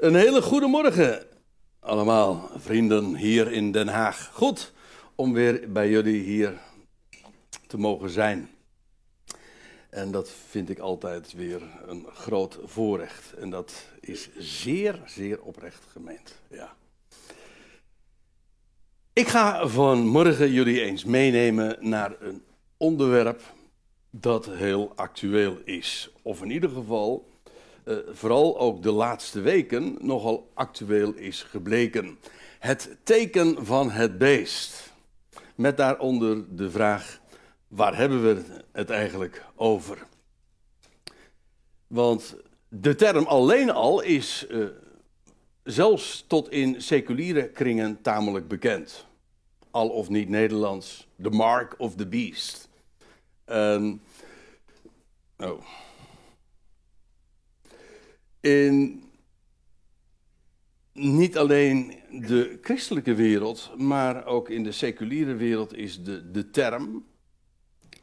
Een hele goede morgen allemaal, vrienden hier in Den Haag. Goed om weer bij jullie hier te mogen zijn. En dat vind ik altijd weer een groot voorrecht. En dat is zeer, zeer oprecht gemeend. Ja. Ik ga vanmorgen jullie eens meenemen naar een onderwerp dat heel actueel is. Of in ieder geval uh, vooral ook de laatste weken nogal actueel is gebleken. Het teken van het beest. Met daaronder de vraag: waar hebben we het eigenlijk over? Want de term alleen al is uh, zelfs tot in seculiere kringen tamelijk bekend. Al of niet Nederlands, the mark of the beast. Uh, oh in niet alleen de christelijke wereld, maar ook in de seculiere wereld is de, de term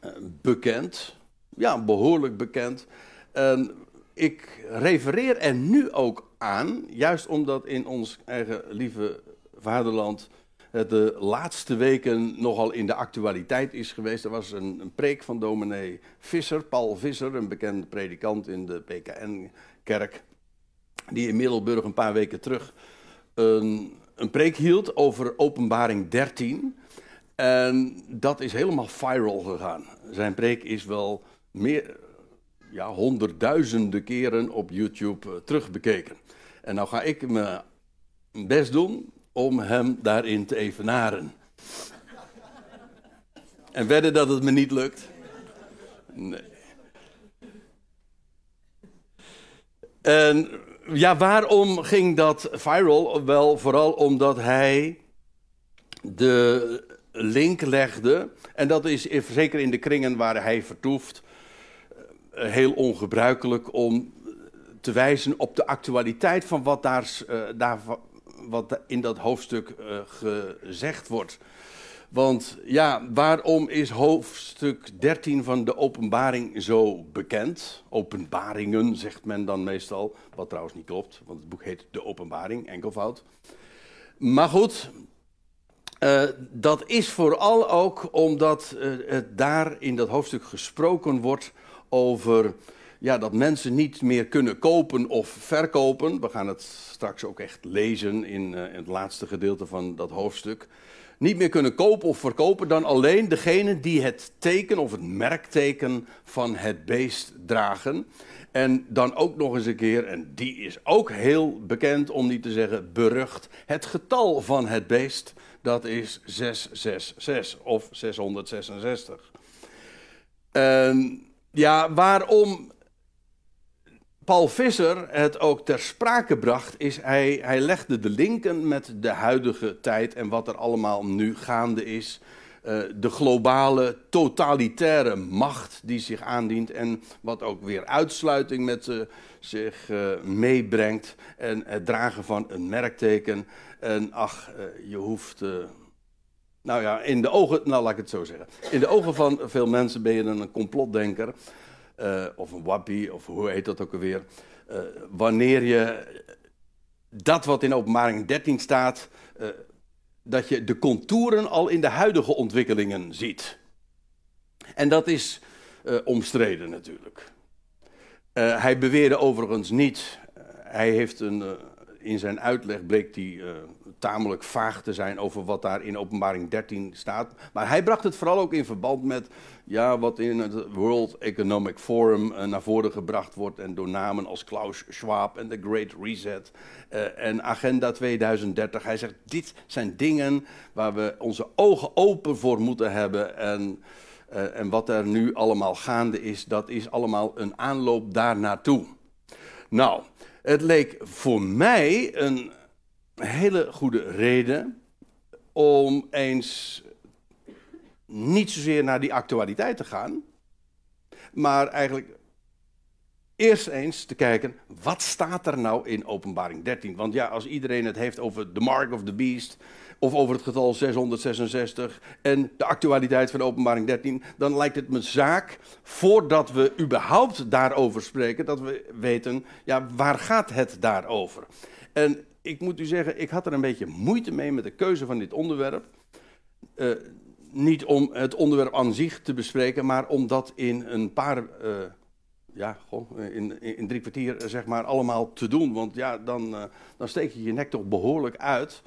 uh, bekend. Ja, behoorlijk bekend. En ik refereer er nu ook aan, juist omdat in ons eigen lieve vaderland het de laatste weken nogal in de actualiteit is geweest. Er was een, een preek van dominee Visser, Paul Visser, een bekend predikant in de PKN-kerk die in Middelburg een paar weken terug een, een preek hield over Openbaring 13. En dat is helemaal viral gegaan. Zijn preek is wel meer, ja, honderdduizenden keren op YouTube uh, terugbekeken. En nou ga ik mijn best doen om hem daarin te evenaren. en wedden dat het me niet lukt? Nee. En ja, waarom ging dat viral? Wel vooral omdat hij de link legde. En dat is zeker in de kringen waar hij vertoeft eh, heel ongebruikelijk om te wijzen op de actualiteit van wat, daar, uh, daar, wat in dat hoofdstuk uh, gezegd wordt. Want ja, waarom is hoofdstuk 13 van de openbaring zo bekend? Openbaringen zegt men dan meestal, wat trouwens niet klopt, want het boek heet De Openbaring, enkelvoud. Maar goed, uh, dat is vooral ook omdat uh, het daar in dat hoofdstuk gesproken wordt over ja, dat mensen niet meer kunnen kopen of verkopen. We gaan het straks ook echt lezen in, in het laatste gedeelte van dat hoofdstuk niet meer kunnen kopen of verkopen dan alleen degene die het teken of het merkteken van het beest dragen. En dan ook nog eens een keer, en die is ook heel bekend, om niet te zeggen berucht, het getal van het beest, dat is 666 of 666. En ja, waarom Paul Visser het ook ter sprake bracht, is hij, hij legde de linken met de huidige tijd en wat er allemaal nu gaande is. Uh, de globale totalitaire macht die zich aandient en wat ook weer uitsluiting met uh, zich uh, meebrengt. En het dragen van een merkteken. En ach, je hoeft. nou ja, in de ogen, nou laat ik het zo zeggen. In de ogen van veel mensen ben je een complotdenker. Uh, of een wappie, of hoe heet dat ook alweer. Uh, wanneer je dat wat in openbaring 13 staat, uh, dat je de contouren al in de huidige ontwikkelingen ziet. En dat is omstreden natuurlijk. hij beweerde overigens niet, hij heeft een, in zijn uitleg bleek hij tamelijk vaag te zijn over wat daar in openbaring 13 staat. Maar hij bracht het vooral ook in verband met ja, wat in het World Economic Forum uh, naar voren gebracht wordt. En door namen als Klaus Schwab en The Great Reset uh, en Agenda 2030. Hij zegt, dit zijn dingen waar we onze ogen open voor moeten hebben. En, en wat er nu allemaal gaande is, dat is allemaal een aanloop daar naartoe. Nou, het leek voor mij een hele goede reden om eens niet zozeer naar die actualiteit te gaan, maar eigenlijk eerst eens te kijken, wat staat er nou in openbaring 13? Want ja, als iedereen het heeft over de mark of the beast, of over het getal 666 en de actualiteit van openbaring 13, dan lijkt het me zaak, voordat we überhaupt daarover spreken, dat we weten, ja, waar gaat het daarover? En ik moet u zeggen, ik had er een beetje moeite mee met de keuze van dit onderwerp. Uh, niet om het onderwerp aan zich te bespreken, maar om dat in een paar, uh, ja, goh, in, in, drie kwartier zeg maar allemaal te doen. Want ja, dan, uh, dan steek je je nek toch behoorlijk uit.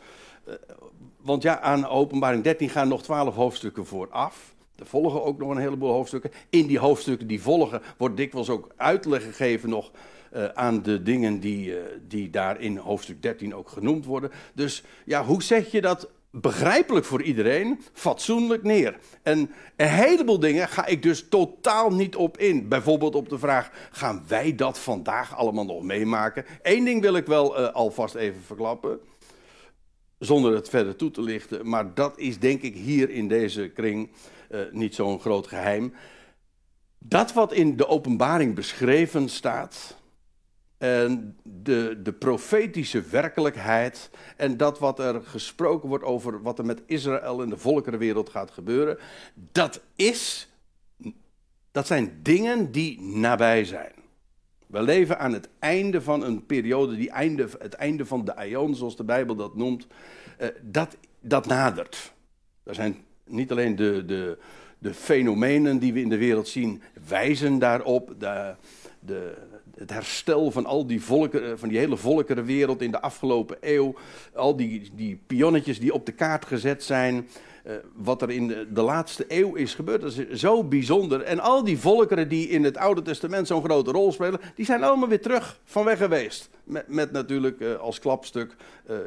Uh, want ja, aan openbaring 13 gaan nog twaalf hoofdstukken vooraf. Er volgen ook nog een heleboel hoofdstukken. In die hoofdstukken die volgen wordt dikwijls ook uitleg gegeven nog aan de dingen die, die daar in hoofdstuk 13 ook genoemd worden. Dus ja, hoe zeg je dat begrijpelijk voor iedereen, fatsoenlijk neer. En een heleboel dingen ga ik dus totaal niet op in. Bijvoorbeeld op de vraag: gaan wij dat vandaag allemaal nog meemaken? Eén ding wil ik wel uh, alvast even verklappen. Zonder het verder toe te lichten. Maar dat is denk ik hier in deze kring uh, niet zo'n groot geheim. Dat wat in de openbaring beschreven staat en de, de profetische werkelijkheid en dat wat er gesproken wordt over wat er met Israël en de volkerenwereld gaat gebeuren, dat is, dat zijn dingen die nabij zijn. We leven aan het einde van een periode, die einde, het einde van de aion, zoals de Bijbel dat noemt, uh, dat, dat nadert. Er zijn niet alleen de, de, de fenomenen die we in de wereld zien, wijzen daarop. De, het herstel van al die volkeren, van die hele volkerenwereld in de afgelopen eeuw. Al die, die pionnetjes die op de kaart gezet zijn. Uh, wat er in de, laatste eeuw is gebeurd, dat is zo bijzonder. En al die volkeren die in het Oude Testament zo'n grote rol spelen, die zijn allemaal weer terug van weg geweest. Met, met natuurlijk uh, als klapstuk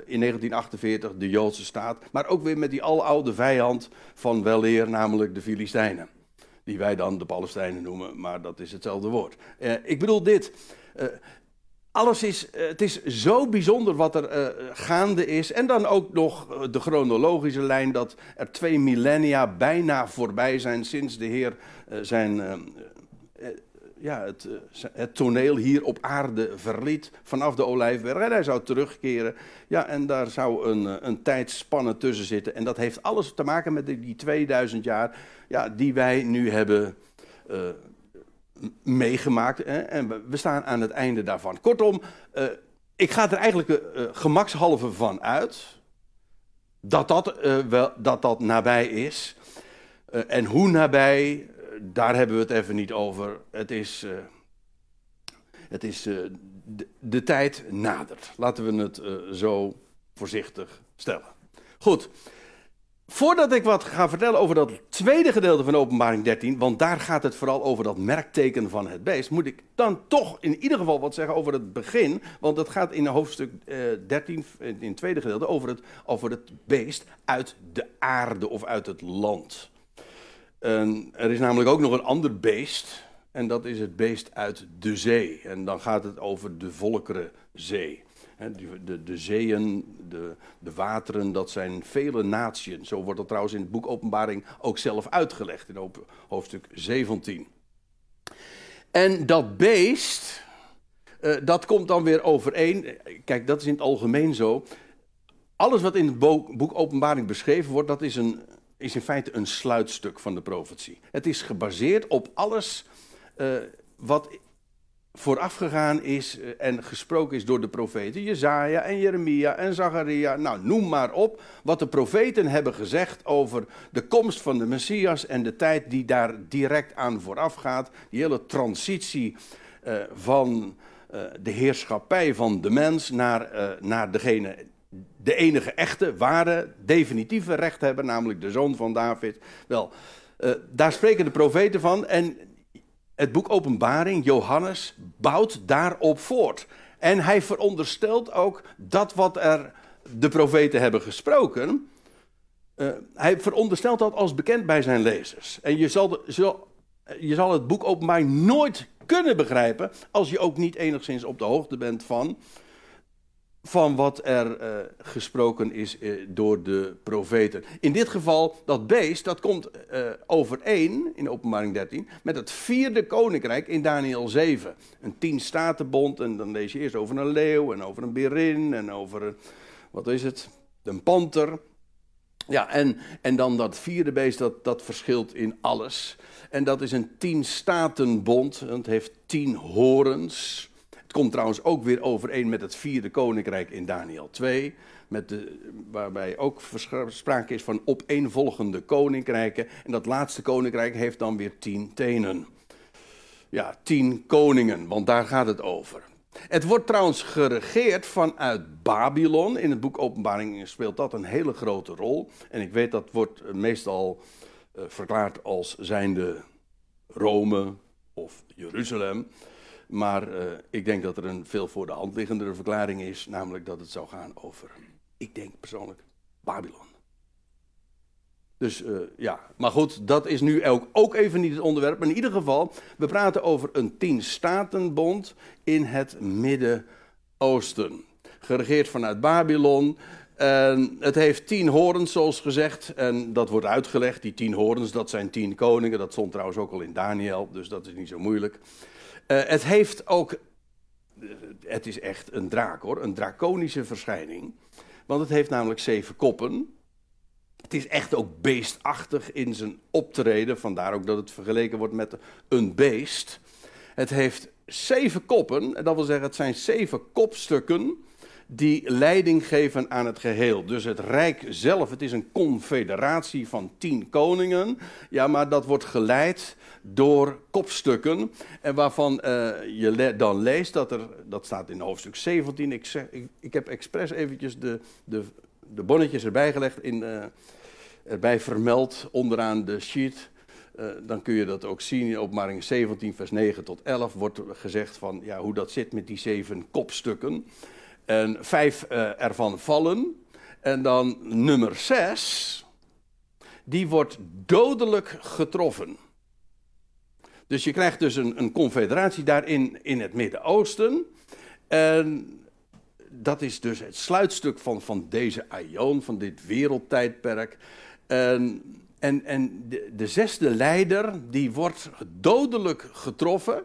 in 1948 de Joodse staat, maar ook weer met die aloude vijand van weleer, namelijk de Filistijnen die wij dan de Palestijnen noemen, maar dat is hetzelfde woord. Uh, ik bedoel dit. Uh, alles is, uh, het is zo bijzonder wat er gaande is. En dan ook nog de chronologische lijn dat er twee millennia bijna voorbij zijn sinds de Heer zijn ja, het, het, toneel hier op aarde verliet vanaf de Olijfberg. En hij zou terugkeren. Ja, en daar zou een, een tijdspanne tussen zitten. En dat heeft alles te maken met die 2000 jaar ja, die wij nu hebben uh, meegemaakt. Hè? En we, staan aan het einde daarvan. Kortom, ik ga er eigenlijk gemakshalve van uit dat dat, wel, dat, dat nabij is. en hoe nabij, daar hebben we het even niet over. Het is, het is de, de, tijd nadert. Laten we het zo voorzichtig stellen. Goed. Voordat ik wat ga vertellen over dat tweede gedeelte van Openbaring 13, want daar gaat het vooral over dat merkteken van het beest, moet ik dan toch in ieder geval wat zeggen over het begin. Want het gaat in hoofdstuk eh, 13, in het tweede gedeelte, over het, over het beest uit de aarde of uit het land. En er is namelijk ook nog een ander beest, en dat is het beest uit de zee. En dan gaat het over de Volkerenzee. De, de, de zeeën, de, de wateren, dat zijn vele natieën. Zo wordt dat trouwens in het boek Openbaring ook zelf uitgelegd in hoofdstuk 17. En dat beest, uh, dat komt dan weer overeen. Kijk, dat is in het algemeen zo. Alles wat in het boek Openbaring beschreven wordt, dat is, een, is in feite een sluitstuk van de profetie. Het is gebaseerd op alles uh, wat voorafgegaan is eh, en gesproken is door de profeten. Jezaja en Jeremia en Zacharia. Nou, noem maar op wat de profeten hebben gezegd over de komst van de Messias en de tijd die daar direct aan vooraf gaat. Die hele transitie uh, van de heerschappij van de mens naar, naar degene, de enige echte, ware, definitieve recht hebben, namelijk de zoon van David. Wel, daar spreken de profeten van en het boek Openbaring, Johannes, bouwt daarop voort. En hij veronderstelt ook dat wat er de profeten hebben gesproken. Uh, hij veronderstelt dat als bekend bij zijn lezers. En je zal, je zal het boek Openbaring nooit kunnen begrijpen. als je ook niet enigszins op de hoogte bent van van wat er uh, gesproken is uh, door de profeten. In dit geval, dat beest, dat komt uh, overeen in openbaring 13 met het vierde koninkrijk in Daniel 7. Een tien statenbond en dan lees je eerst over een leeuw en over een berin en over een, wat is het, een panter. Ja, en, en dan dat vierde beest, dat, dat verschilt in alles. En dat is een tien statenbond, het heeft tien horens komt trouwens ook weer overeen met het vierde koninkrijk in Daniel 2. Met de, waarbij ook sprake is van opeenvolgende koninkrijken. En dat laatste koninkrijk heeft dan weer tien tenen. Ja, tien koningen, want daar gaat het over. Het wordt trouwens geregeerd vanuit Babylon. In het boek Openbaring speelt dat een hele grote rol. En ik weet dat wordt meestal uh, verklaard als zijnde Rome of Jeruzalem. Maar uh, ik denk dat er een veel voor de hand liggendere verklaring is, namelijk dat het zou gaan over, ik denk persoonlijk, Babylon. Dus uh, ja, maar goed, dat is nu ook, ook even niet het onderwerp. Maar in ieder geval, we praten over een tien-statenbond in het Midden-Oosten. Geregeerd vanuit Babylon. Het heeft tien horens, zoals gezegd. En dat wordt uitgelegd. Die tien horens, dat zijn tien koningen. Dat stond trouwens ook al in Daniel, dus dat is niet zo moeilijk. Uh, het heeft ook, het is echt een draak hoor, een draconische verschijning. Want het heeft namelijk zeven koppen. Het is echt ook beestachtig in zijn optreden, vandaar ook dat het vergeleken wordt met een beest. Het heeft zeven koppen, en dat wil zeggen het zijn zeven kopstukken die leiding geven aan het geheel. Dus het Rijk zelf, het is een confederatie van tien koningen. Ja, maar dat wordt geleid door kopstukken. En waarvan uh, je dan leest dat er, dat staat in hoofdstuk 17. Ik, zeg, ik, heb expres eventjes de, de, de bonnetjes erbij gelegd, in, uh, erbij vermeld onderaan de sheet. Uh, dan kun je dat ook zien in openbaring 17, vers 9 tot 11 wordt gezegd van ja, hoe dat zit met die zeven kopstukken. En vijf ervan vallen. En dan nummer zes, die wordt dodelijk getroffen. Dus je krijgt dus een, een confederatie daarin in het Midden-Oosten. En dat is dus het sluitstuk van, van deze aion, van dit wereldtijdperk. En, en, en de, de zesde leider, die wordt dodelijk getroffen.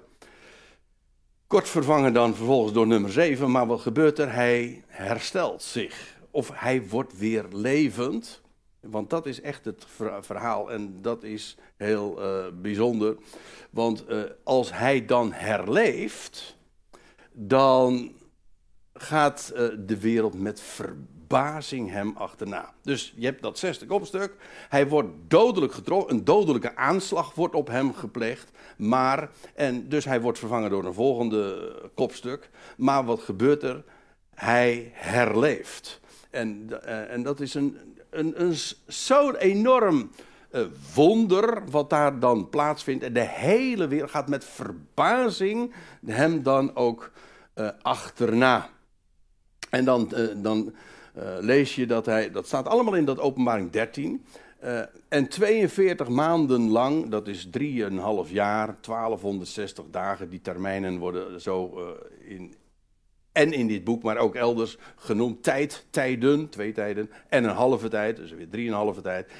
Kort vervangen dan vervolgens door nummer 7. Maar wat gebeurt er? Hij herstelt zich. Of hij wordt weer levend. Want dat is echt het verhaal en dat is heel uh, bijzonder. Want uh, als hij dan herleeft, dan gaat uh, de wereld met verbazing hem achterna. Dus je hebt dat zesde kopstuk. Hij wordt dodelijk getroffen. Een dodelijke aanslag wordt op hem gepleegd. Maar, en dus hij wordt vervangen door een volgende kopstuk. Maar wat gebeurt er? Hij herleeft. En, en dat is een, een, een zo'n enorm uh, wonder wat daar dan plaatsvindt. En de hele wereld gaat met verbazing hem dan ook uh, achterna. En dan, uh, dan lees je dat hij, dat staat allemaal in dat openbaring 13. en 42 maanden lang, dat is 3,5 jaar, 1260 dagen, die termijnen worden zo in, en in dit boek, maar ook elders genoemd tijd, tijden, twee tijden en een halve tijd, dus weer drieënhalve tijd.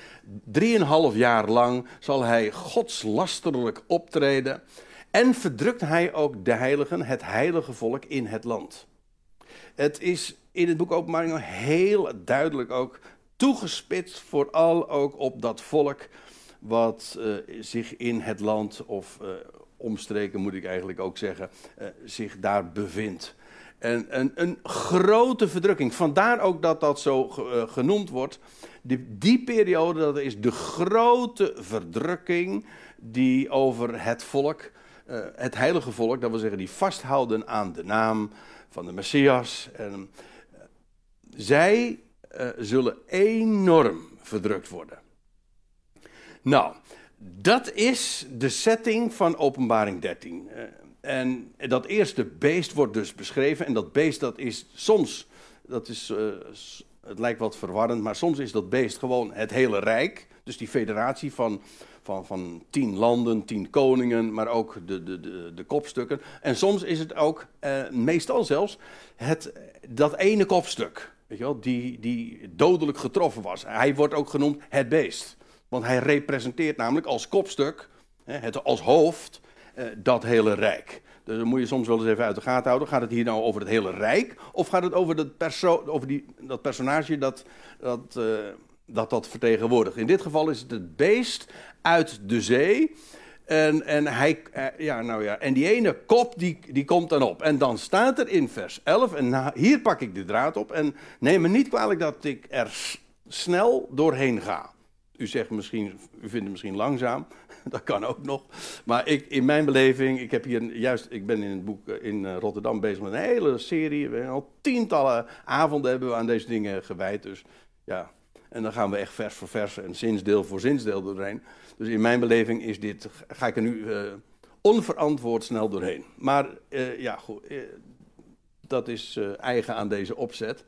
Drieënhalf jaar lang zal hij godslasterlijk optreden en verdrukt hij ook de heiligen, het heilige volk in het land. Het is in het boek Openbaring heel duidelijk ook toegespitst, vooral ook op dat volk wat uh, zich in het land, of uh, omstreken moet ik eigenlijk ook zeggen, uh, zich daar bevindt. En, een, een grote verdrukking. Vandaar ook dat dat zo uh, genoemd wordt. Die, periode, dat is de grote verdrukking die over het volk, uh, het heilige volk, dat wil zeggen die vasthouden aan de naam van de Messias. En, uh, zij zullen enorm verdrukt worden. Nou, dat is de setting van Openbaring 13. En dat eerste beest wordt dus beschreven. En dat beest dat is soms, dat is, uh, het lijkt wat verwarrend, maar soms is dat beest gewoon het hele rijk. Dus die federatie van, van, van tien landen, tien koningen, maar ook de, de, de, de kopstukken. En soms is het ook, eh, meestal zelfs, het, dat ene kopstuk, weet je wel, die, die dodelijk getroffen was. Hij wordt ook genoemd het beest. Want hij representeert namelijk als kopstuk, het, als hoofd, eh, dat hele rijk. Dus dan moet je soms wel eens even uit de gaten houden. Gaat het hier nou over het hele rijk? Of gaat het over, dat, perso over die, dat personage dat dat, uh, dat dat vertegenwoordigt? In dit geval is het het beest uit de zee. En, en, hij, eh, ja, nou ja, en die ene kop die, die komt dan op. En dan staat er in vers 11, en hier pak ik de draad op. En neem me niet kwalijk dat ik er snel doorheen ga. U zegt misschien, u vindt het misschien langzaam. dat kan ook nog. Maar ik, in mijn beleving, ik heb hier juist, ik ben in het boek eh, in eh, Rotterdam bezig met een hele serie. We al tientallen avonden hebben we aan deze dingen gewijd. Dus ja, en dan gaan we echt vers voor vers en zinsdeel voor zinsdeel doorheen. Dus in mijn beleving is dit, ga ik er nu uh, onverantwoord snel doorheen. Maar ja, goed, dat is eigen aan deze opzet.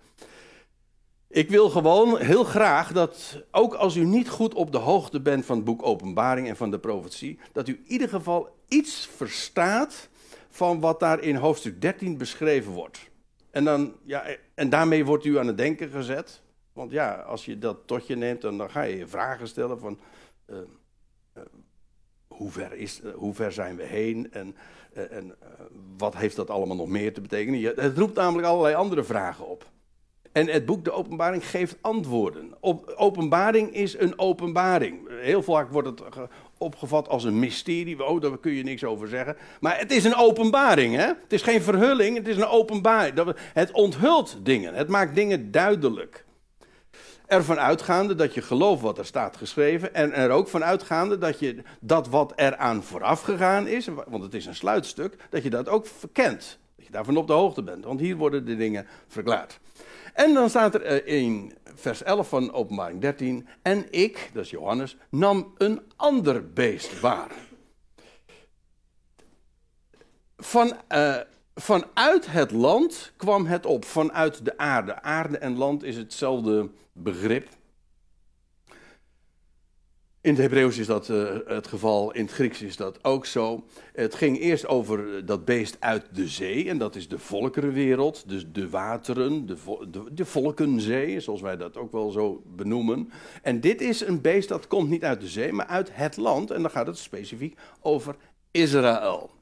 Ik wil gewoon heel graag dat, ook als u niet goed op de hoogte bent van het boek Openbaring en van de profetie, dat u in ieder geval iets verstaat van wat daar in hoofdstuk 13 beschreven wordt. En, dan, ja, en daarmee wordt u aan het denken gezet. Want ja, als je dat tot je neemt, dan, ga je je vragen stellen van uh, uh, hoe, ver is, uh, hoe ver zijn we heen en, en wat heeft dat allemaal nog meer te betekenen. Het roept namelijk allerlei andere vragen op. En het boek De Openbaring geeft antwoorden. openbaring is een openbaring. Heel vaak wordt het opgevat als een mysterie. Oh, daar kun je niks over zeggen. Maar het is een openbaring, hè? Het is geen verhulling, het is een openbaring. Het onthult dingen, het maakt dingen duidelijk. Ervan uitgaande dat je gelooft wat er staat geschreven. En er ook van uitgaande dat je dat wat eraan vooraf gegaan is, want het is een sluitstuk, dat je dat ook verkent. Dat je daarvan op de hoogte bent. Want hier worden de dingen verklaard. En dan staat er eh, in vers 11 van Openbaring 13. En ik, dat is Johannes, nam een ander beest waar. Van, uh, vanuit het land kwam het op, vanuit de aarde. Aarde en land is hetzelfde begrip. In het Hebreeuws is dat uh, het geval, in het Grieks is dat ook zo. Het ging eerst over dat beest uit de zee, en dat is de volkerenwereld, dus de wateren, de, de, volkenzee, zoals wij dat ook wel zo benoemen. En dit is een beest dat komt niet uit de zee, maar uit het land, en dan gaat het specifiek over Israël.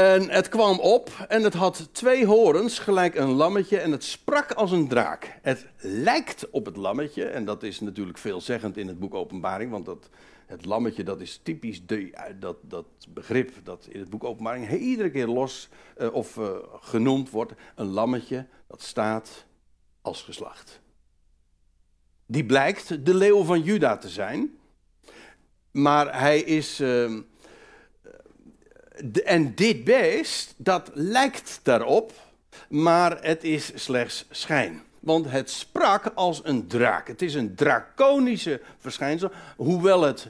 En het kwam op en het had twee horens, gelijk een lammetje, en het sprak als een draak. Het lijkt op het lammetje, en dat is natuurlijk veelzeggend in het boek Openbaring, want dat, het lammetje dat is typisch de, dat, dat begrip dat in het boek Openbaring iedere keer los uh, of uh, genoemd wordt. Een lammetje dat staat als geslacht. Die blijkt de leeuw van Juda te zijn, maar hij is. Uh, en dit beest, dat lijkt daarop, maar het is slechts schijn. Want het sprak als een draak. Het is een draconische verschijnsel, hoewel het,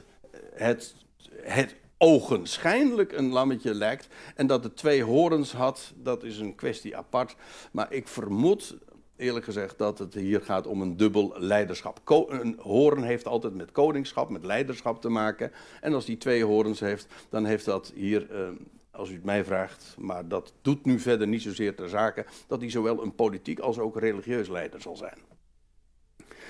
het, het ogenschijnlijk een lammetje lijkt. En dat het twee horens had, dat is een kwestie apart. Maar ik vermoed eerlijk gezegd dat het hier gaat om een dubbel leiderschap. een hoorn heeft altijd met koningschap, met leiderschap te maken. En als die twee horens heeft, dan heeft dat hier, eh, als u het mij vraagt, maar dat doet nu verder niet zozeer ter zake, dat hij zowel een politiek als ook religieus leider zal zijn.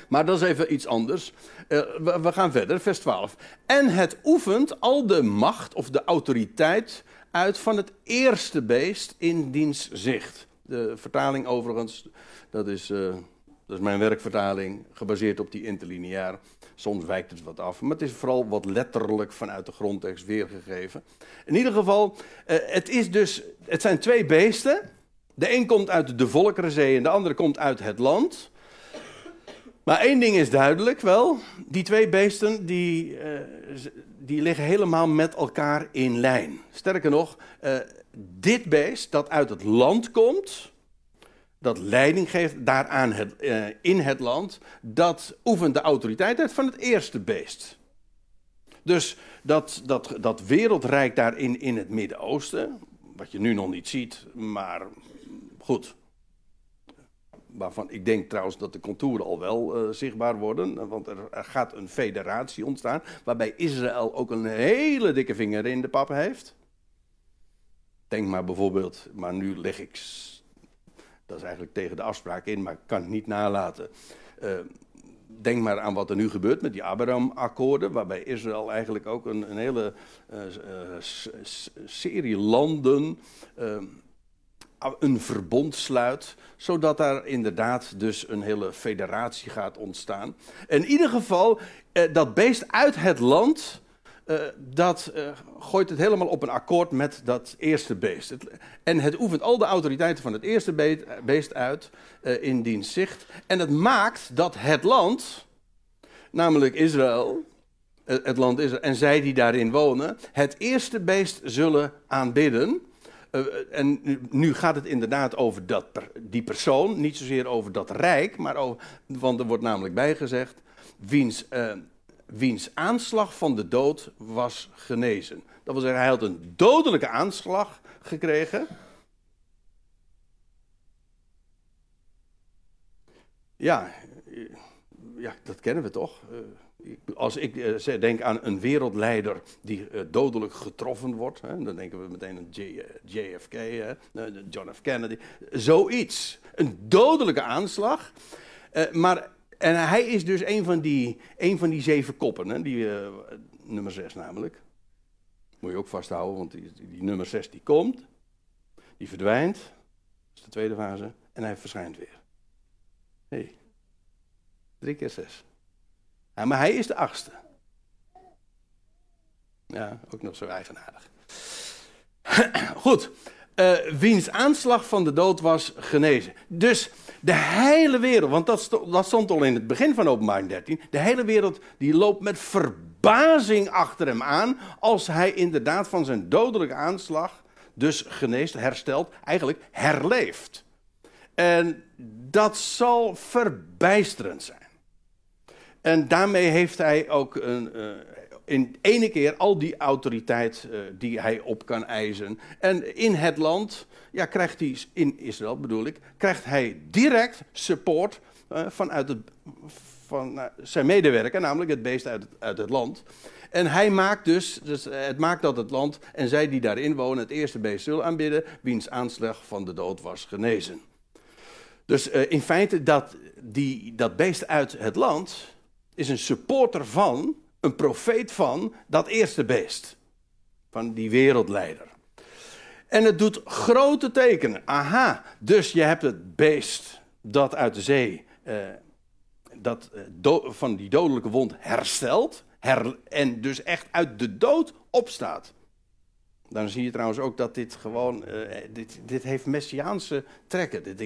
Maar dat is even iets anders. Uh, we, we, gaan verder, vers 12. En het oefent al de macht of de autoriteit uit van het eerste beest in diens zicht. De vertaling overigens dat is, uh, dat is mijn werkvertaling, gebaseerd op die interlineair. Soms wijkt het wat af, maar het is vooral wat letterlijk vanuit de grondtekst weergegeven. In ieder geval, uh, het, is dus, het zijn twee beesten. De een komt uit de Volkerenzee en de andere komt uit het land. Maar één ding is duidelijk wel, die twee beesten die, uh, die liggen helemaal met elkaar in lijn. Sterker nog, dit beest dat uit het land komt, dat leiding geeft daaraan het, uh, in het land, dat oefent de autoriteit uit van het eerste beest. Dus dat, dat, dat wereldrijk daar in, het Midden-Oosten, wat je nu nog niet ziet, maar goed. waarvan ik denk trouwens dat de contouren al wel uh, zichtbaar worden. Want er, gaat een federatie ontstaan. Waarbij Israël ook een hele dikke vinger in de pap heeft. Denk maar bijvoorbeeld, maar nu leg ik. Dat is eigenlijk tegen de afspraak in, maar ik kan het niet nalaten. Uh, denk maar aan wat er nu gebeurt met die Abraham-akkoorden, waarbij Israël eigenlijk ook een, een hele uh, serie landen een verbond sluit, zodat daar inderdaad dus een hele federatie gaat ontstaan. In ieder geval, dat beest uit het land, dat gooit het helemaal op een akkoord met dat eerste beest. En het oefent al de autoriteiten van het eerste beest uit uh, in diens zicht. En het maakt dat het land, namelijk Israël, het land Israël, en zij die daarin wonen, het eerste beest zullen aanbidden. En nu gaat het inderdaad over dat, die persoon, niet zozeer over dat rijk, maar over, want er wordt namelijk bijgezegd, wiens, wiens aanslag van de dood was genezen. Dat wil zeggen, hij had een dodelijke aanslag gekregen. Ja, ja dat kennen we toch. Eh, als ik eh, denk aan een wereldleider die eh, dodelijk getroffen wordt, dan denken we meteen aan JFK, John F. Kennedy. Zoiets. Een dodelijke aanslag. Maar, en hij is dus een van die, een van die zeven koppen, die, nummer zes namelijk. Moet je ook vasthouden, want die, die nummer 6 die komt, die verdwijnt, dat is de tweede fase, en hij verschijnt weer. Hé, hey, drie keer zes. Maar hij is de achtste. Ja, ook nog zo eigenaardig. Goed, uh, wiens aanslag van de dood was genezen. Dus de hele wereld, want dat, stond, dat stond al in het begin van openbaring 13, de hele wereld die loopt met verbazing achter hem aan als hij inderdaad van zijn dodelijke aanslag dus geneest, herstelt, eigenlijk herleeft. En dat zal verbijsterend zijn. En daarmee heeft hij ook een, uh, in ene keer al die autoriteit uh, die hij op kan eisen. En in het land, ja, krijgt hij, in Israël bedoel ik, krijgt hij direct support uh, vanuit het, van zijn medewerker, namelijk het beest uit, het land. En hij maakt dus, dus, het maakt dat het land en zij die daarin wonen het eerste beest zullen aanbidden, wiens aanslag van de dood was genezen. Dus in feite dat, die, dat beest uit het land is een supporter van, een profeet van dat eerste beest. Van die wereldleider. En het doet grote tekenen. Aha, dus je hebt het beest dat uit de zee, eh, dat eh, van die dodelijke wond herstelt. Her, en dus echt uit de dood opstaat. Dan zie je trouwens ook dat dit gewoon, eh, dit, dit heeft messiaanse trekken.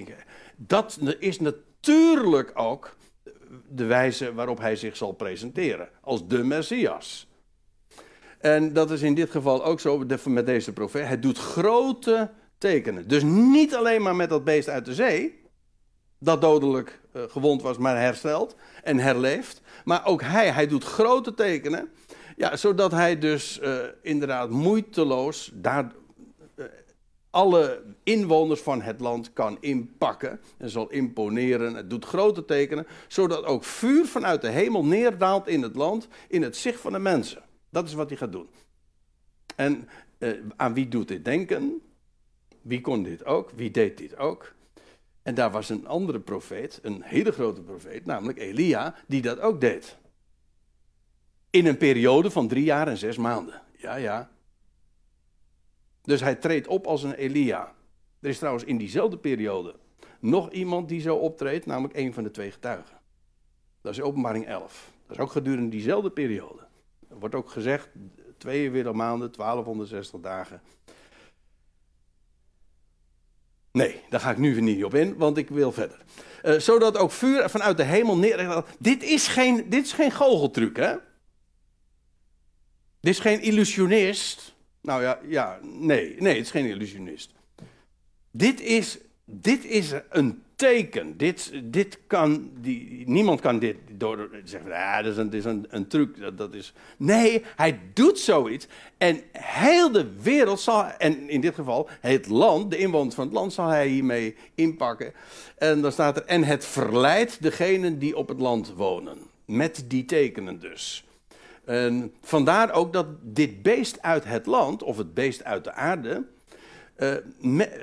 Dat is natuurlijk ook de wijze waarop hij zich zal presenteren. Als de Messias. En dat is in dit geval ook zo met deze profeet. Hij doet grote tekenen. Dus niet alleen maar met dat beest uit de zee. Dat dodelijk uh, gewond was, maar hersteld en herleeft. Maar ook hij, hij doet grote tekenen. Ja, zodat hij dus uh, inderdaad moeiteloos daar alle inwoners van het land kan inpakken en zal imponeren. Het doet grote tekenen, zodat ook vuur vanuit de hemel neerdaalt in het land, in het zicht van de mensen. Dat is wat hij gaat doen. En uh, aan wie doet dit denken? Wie kon dit ook? Wie deed dit ook? En daar was een andere profeet, een hele grote profeet, namelijk Elia, die dat ook deed. In een periode van drie jaar en zes maanden. Ja, ja. Dus hij treedt op als een Elia. Er is trouwens in diezelfde periode nog iemand die zo optreedt, namelijk een van de twee getuigen. Dat is openbaring 11. Dat is ook gedurende diezelfde periode. Er wordt ook gezegd, 42 maanden, 1260 dagen. Nee, daar ga ik nu niet op in, want ik wil verder. Uh, zodat ook vuur vanuit de hemel neer. Dit is geen, dit is geen goocheltruc, hè? Dit is geen illusionist. Nou ja, ja, nee, nee, het is geen illusionist. Dit is, dit is een teken. Dit, dit kan, die, niemand kan dit door zeggen, ah, dat is, een, dat is een, een truc. Dat, dat, is, nee, hij doet zoiets. En heel de wereld zal, en in dit geval het land, de inwoners van het land, zal hij hiermee inpakken. En dan staat er, en het verleidt degenen die op het land wonen. Met die tekenen dus. En vandaar ook dat dit beest uit het land, of het beest uit de aarde, uh,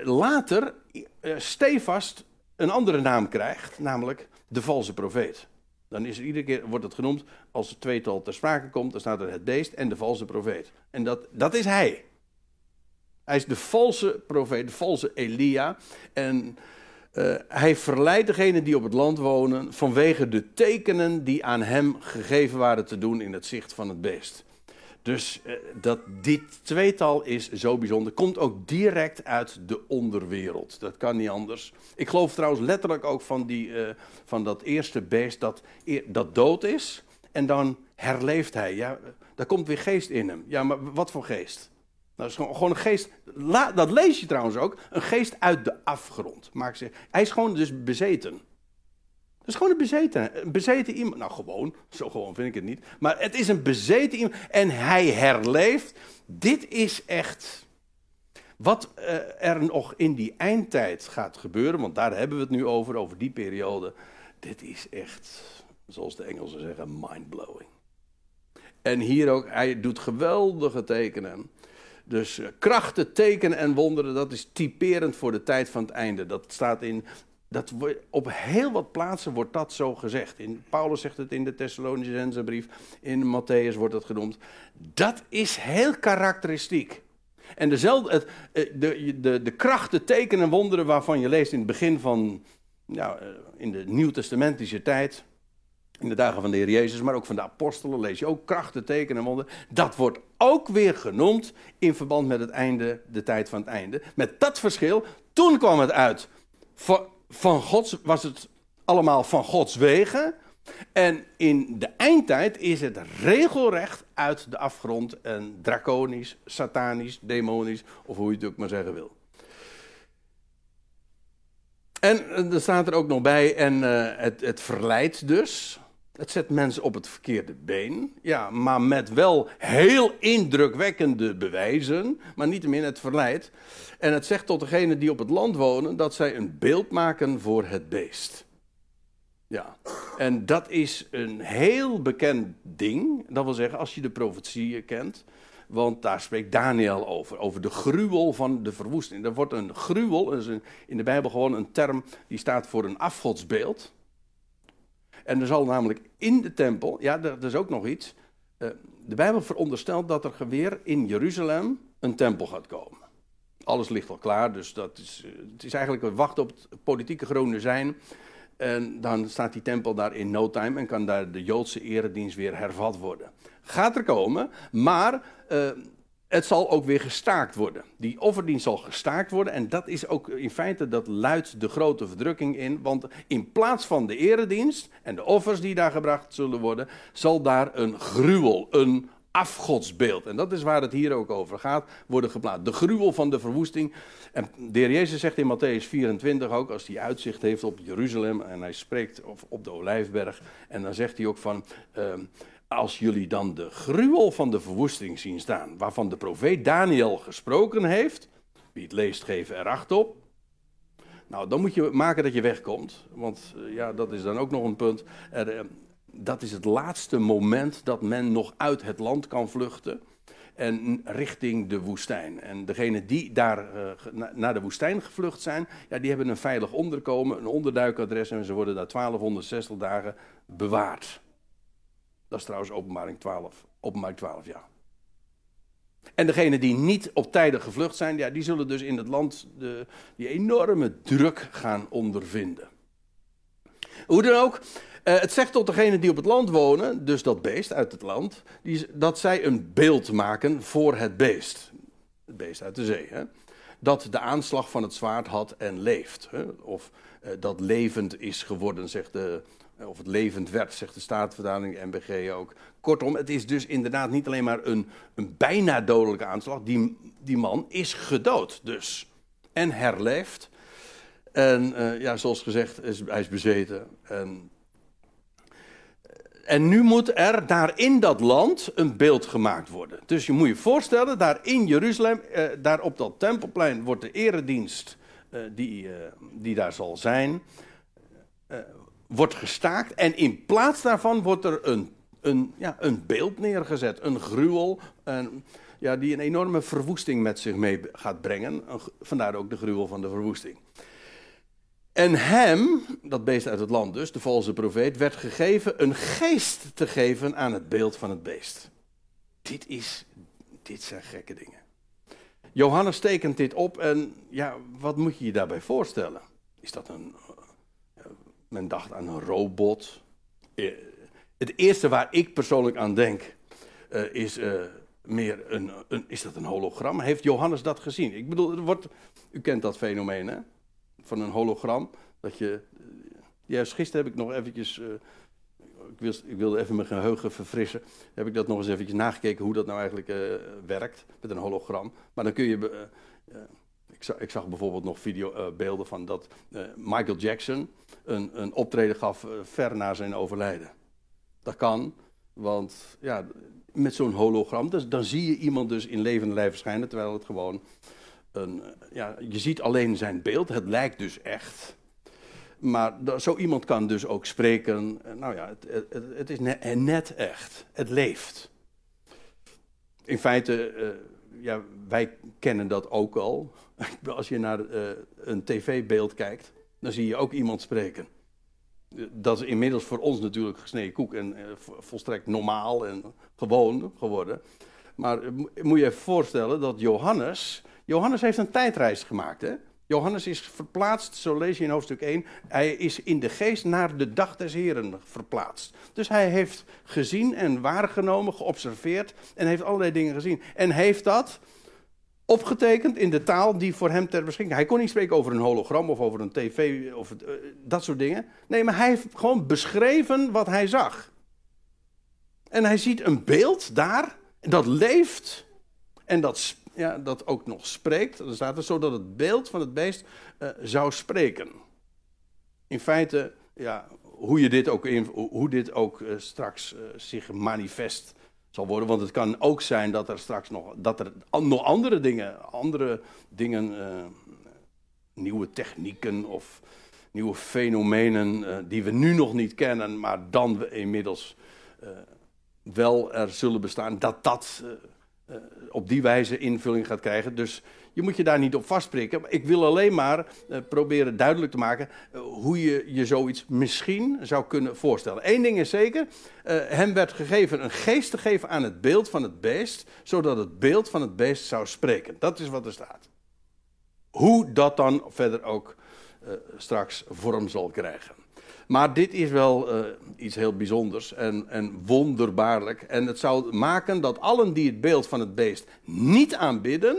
later uh, stevast een andere naam krijgt, namelijk de valse profeet. Dan is er iedere keer, wordt het genoemd, als het tweetal ter sprake komt, dan staat er het beest en de valse profeet. En dat, dat is hij. Hij is de valse profeet, de valse Elia. En uh, hij verleidt degenen die op het land wonen vanwege de tekenen die aan hem gegeven waren te doen in het zicht van het beest. Dus uh, dat dit tweetal is zo bijzonder. Komt ook direct uit de onderwereld. Dat kan niet anders. Ik geloof trouwens letterlijk ook van, die, uh, van dat eerste beest dat, dat dood is. En dan herleeft hij. Ja, daar komt weer geest in hem. Ja, maar wat voor geest? Dat is gewoon, een geest. dat lees je trouwens ook. Een geest uit de afgrond. Maak ze, hij is gewoon dus bezeten. Het is gewoon een bezeten, een bezeten iemand. Nou, gewoon. Zo gewoon vind ik het niet. Maar het is een bezeten iemand. En hij herleeft. Dit is echt. Wat uh, er nog in die eindtijd gaat gebeuren. Want daar hebben we het nu over. Over die periode. Dit is echt. Zoals de Engelsen zeggen. Mindblowing. En hier ook. Hij doet geweldige tekenen. Dus uh, krachten, tekenen en wonderen, dat is typerend voor de tijd van het einde. Dat staat in dat op heel wat plaatsen wordt dat zo gezegd. In, Paulus zegt het in de Thessalonische brief, in Matthäus wordt het genoemd. Dat is heel karakteristiek. En dezelfde, het, eh, de, de, de krachten, tekenen en wonderen waarvan je leest in het begin van, nou, in de Nieuw-testamentische tijd, in de dagen van de Heer Jezus, maar ook van de apostelen, lees je ook krachten, tekenen en wonderen. Dat wordt ook weer genoemd in verband met het einde, de tijd van het einde. Met dat verschil, toen kwam het uit van Gods, was het allemaal van Gods wegen. En in de eindtijd is het regelrecht uit de afgrond en draconisch, satanisch, demonisch, of hoe je het ook maar zeggen wil. En er staat er ook nog bij, en uh, het, het verleidt dus. Het zet mensen op het verkeerde been. Ja, maar met wel heel indrukwekkende bewijzen. Maar niettemin, het verleidt. En het zegt tot degenen die op het land wonen dat zij een beeld maken voor het beest. Ja, en dat is een heel bekend ding. Dat wil zeggen, als je de profetieën kent. Want daar spreekt Daniel over. Over de gruwel van de verwoesting. Er wordt een gruwel, in de Bijbel gewoon een term die staat voor een afgodsbeeld. En er zal namelijk in de tempel, ja, dat is ook nog iets. Uh, de Bijbel veronderstelt dat er weer in Jeruzalem een tempel gaat komen. Alles ligt al klaar, dus dat is, eh, het is eigenlijk wachten op het politieke groene zijn. En dan staat die tempel daar in no time en kan daar de Joodse eredienst weer hervat worden. Gaat er komen, maar uh, het zal ook weer gestaakt worden. Die offerdienst zal gestaakt worden. En dat is ook in feite, dat luidt de grote verdrukking in. Want in plaats van de eredienst en de offers die daar gebracht zullen worden, zal daar een gruwel, een afgodsbeeld. En dat is waar het hier ook over gaat, worden geplaatst. De gruwel van de verwoesting. En de heer Jezus zegt in Matthäus 24 ook, als hij uitzicht heeft op Jeruzalem en hij spreekt op de Olijfberg. En dan zegt hij ook van, uh, als jullie dan de gruwel van de verwoesting zien staan, waarvan de profeet Daniel gesproken heeft, wie het leest geven er acht op. Nou, dan moet je maken dat je wegkomt, want eh, ja, dat is dan ook nog een punt. Eh, dat is het laatste moment dat men nog uit het land kan vluchten en richting de woestijn. En degenen die daar uh, naar de woestijn gevlucht zijn, ja, die hebben een veilig onderkomen, een onderduikadres en ze worden daar 1260 dagen bewaard. Dat is trouwens openbaring 12, openbaring 12, ja. En degenen die niet op tijden gevlucht zijn, ja, die zullen dus in het land de, die enorme druk gaan ondervinden. Hoe dan ook, uh, het zegt tot degenen die op het land wonen, dus dat beest uit het land, die, dat zij een beeld maken voor het beest. Het beest uit de zee. Hè? Dat de aanslag van het zwaard had en leeft. Hè? Of uh, dat levend is geworden, zegt de, eh, of het levend werd, zegt de Staatvertaling, MBG ook. Kortom, het is dus inderdaad niet alleen maar een, een bijna dodelijke aanslag. Die, die man is gedood dus. En herleeft. En uh, ja, zoals gezegd, is, hij is bezeten. En, en nu moet er daar in dat land een beeld gemaakt worden. Dus je moet je voorstellen, daar in Jeruzalem, daar op dat tempelplein, wordt de eredienst die, die daar zal zijn, wordt gestaakt. En in plaats daarvan wordt er een, een, ja, een beeld neergezet, een gruwel. Ja, die een enorme verwoesting met zich mee gaat brengen. Vandaar ook de gruwel van de verwoesting. En hem, dat beest uit het land dus, de valse profeet, werd gegeven een geest te geven aan het beeld van het beest. Dit, is, dit zijn gekke dingen. Johannes tekent dit op en ja, wat moet je je daarbij voorstellen? Is dat een. Men dacht aan een robot. Eh, het eerste waar ik persoonlijk aan denk uh, is. Uh, meer een, een, is dat een hologram? Heeft Johannes dat gezien? Ik bedoel, er wordt, u kent dat fenomeen, hè? Van een hologram. Dat je, juist gisteren heb ik nog eventjes, ik, ik, wilde even mijn geheugen verfrissen. Heb ik dat nog eens eventjes nagekeken hoe dat nou eigenlijk werkt met een hologram. Maar dan kun je, ik, zag, ik, zag, bijvoorbeeld nog videobeelden van dat Michael Jackson een, een optreden gaf ver na zijn overlijden. Dat kan, want ja, met zo'n hologram, dus, dan zie je iemand dus in levende lijf verschijnen, terwijl het gewoon een, ja, je ziet alleen zijn beeld, het lijkt dus echt. Maar zo iemand kan dus ook spreken, eh, nou ja, het, het, is net, echt, het leeft. In feite, ja, wij kennen dat ook al. Als je naar uh, een tv-beeld kijkt, dan zie je ook iemand spreken dat is inmiddels voor ons natuurlijk gesneden koek en uh, volstrekt normaal en gewoon geworden. Maar moet je je voorstellen dat Johannes, Johannes heeft een tijdreis gemaakt. Hè? Johannes is verplaatst, zo lees je in hoofdstuk 1, hij is in de geest naar de dag des Heren verplaatst. Dus hij heeft gezien en waargenomen, geobserveerd en heeft allerlei dingen gezien. En heeft dat opgetekend in de taal die voor hem ter beschikking. Hij kon niet spreken over een hologram of over een tv of uh, dat soort dingen. Nee, maar hij heeft gewoon beschreven wat hij zag. En hij ziet een beeld daar, dat leeft en dat, ja, dat ook nog spreekt. Er staat er zodat het beeld van het beest uh, zou spreken. In feite, ja, hoe, je dit ook in, hoe dit ook uh, straks zich manifest zal worden. Want het kan ook zijn dat er straks nog, dat er nog andere dingen, andere dingen, nieuwe technieken of nieuwe fenomenen die we nu nog niet kennen, maar dan we inmiddels wel er zullen bestaan, dat dat op die wijze invulling gaat krijgen. Dus je moet je daar niet op vastprikken. Ik wil alleen maar uh, proberen duidelijk te maken uh, hoe je je zoiets misschien zou kunnen voorstellen. Eén ding is zeker, hem werd gegeven een geest te geven aan het beeld van het beest, zodat het beeld van het beest zou spreken. Dat is wat er staat. Hoe dat dan verder ook straks vorm zal krijgen. Maar dit is wel uh, iets heel bijzonders en, en, wonderbaarlijk. En het zou maken dat allen die het beeld van het beest niet aanbidden,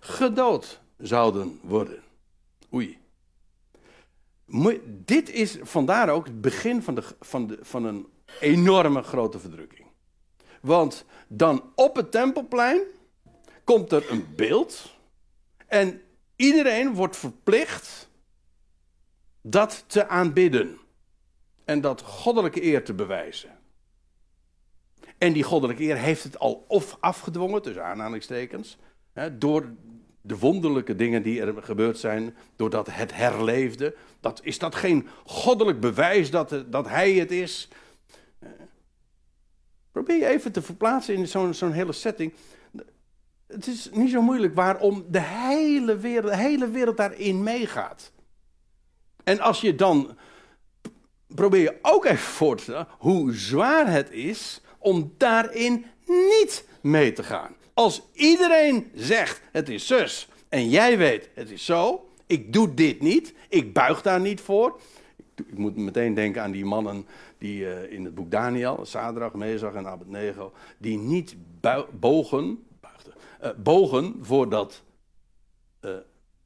gedood zouden worden. Oei. Dit is vandaar ook het begin van, de, van, de, van een enorme grote verdrukking. Want dan op het tempelplein komt er een beeld en iedereen wordt verplicht dat te aanbidden en dat goddelijke eer te bewijzen. En die goddelijke eer heeft het al of afgedwongen, tussen aanhalingstekens, door de wonderlijke dingen die er gebeurd zijn, doordat het herleefde. Dat, is dat geen goddelijk bewijs dat, dat hij het is? Probeer je even te verplaatsen in zo'n zo'n hele setting. Het is niet zo moeilijk waarom de hele wereld, de hele wereld daarin meegaat. En als je dan. Probeer je ook even voor te stellen hoe zwaar het is om daarin niet mee te gaan. Als iedereen zegt het is zus en jij weet het is zo, ik doe dit niet, ik buig daar niet voor. Ik moet meteen denken aan die mannen die uh, in het boek Daniel, Sadrach, Mezach en Abednego, die niet bogen, uh, bogen voor dat uh,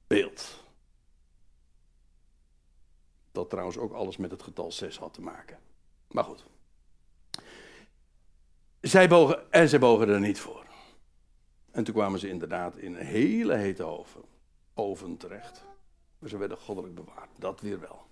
beeld. Dat trouwens ook alles met het getal 6 had te maken. Maar goed. Zij bogen, en zij bogen er niet voor. En toen kwamen ze inderdaad in een hele hete oven, oven terecht. Ze werden goddelijk bewaard, dat weer wel.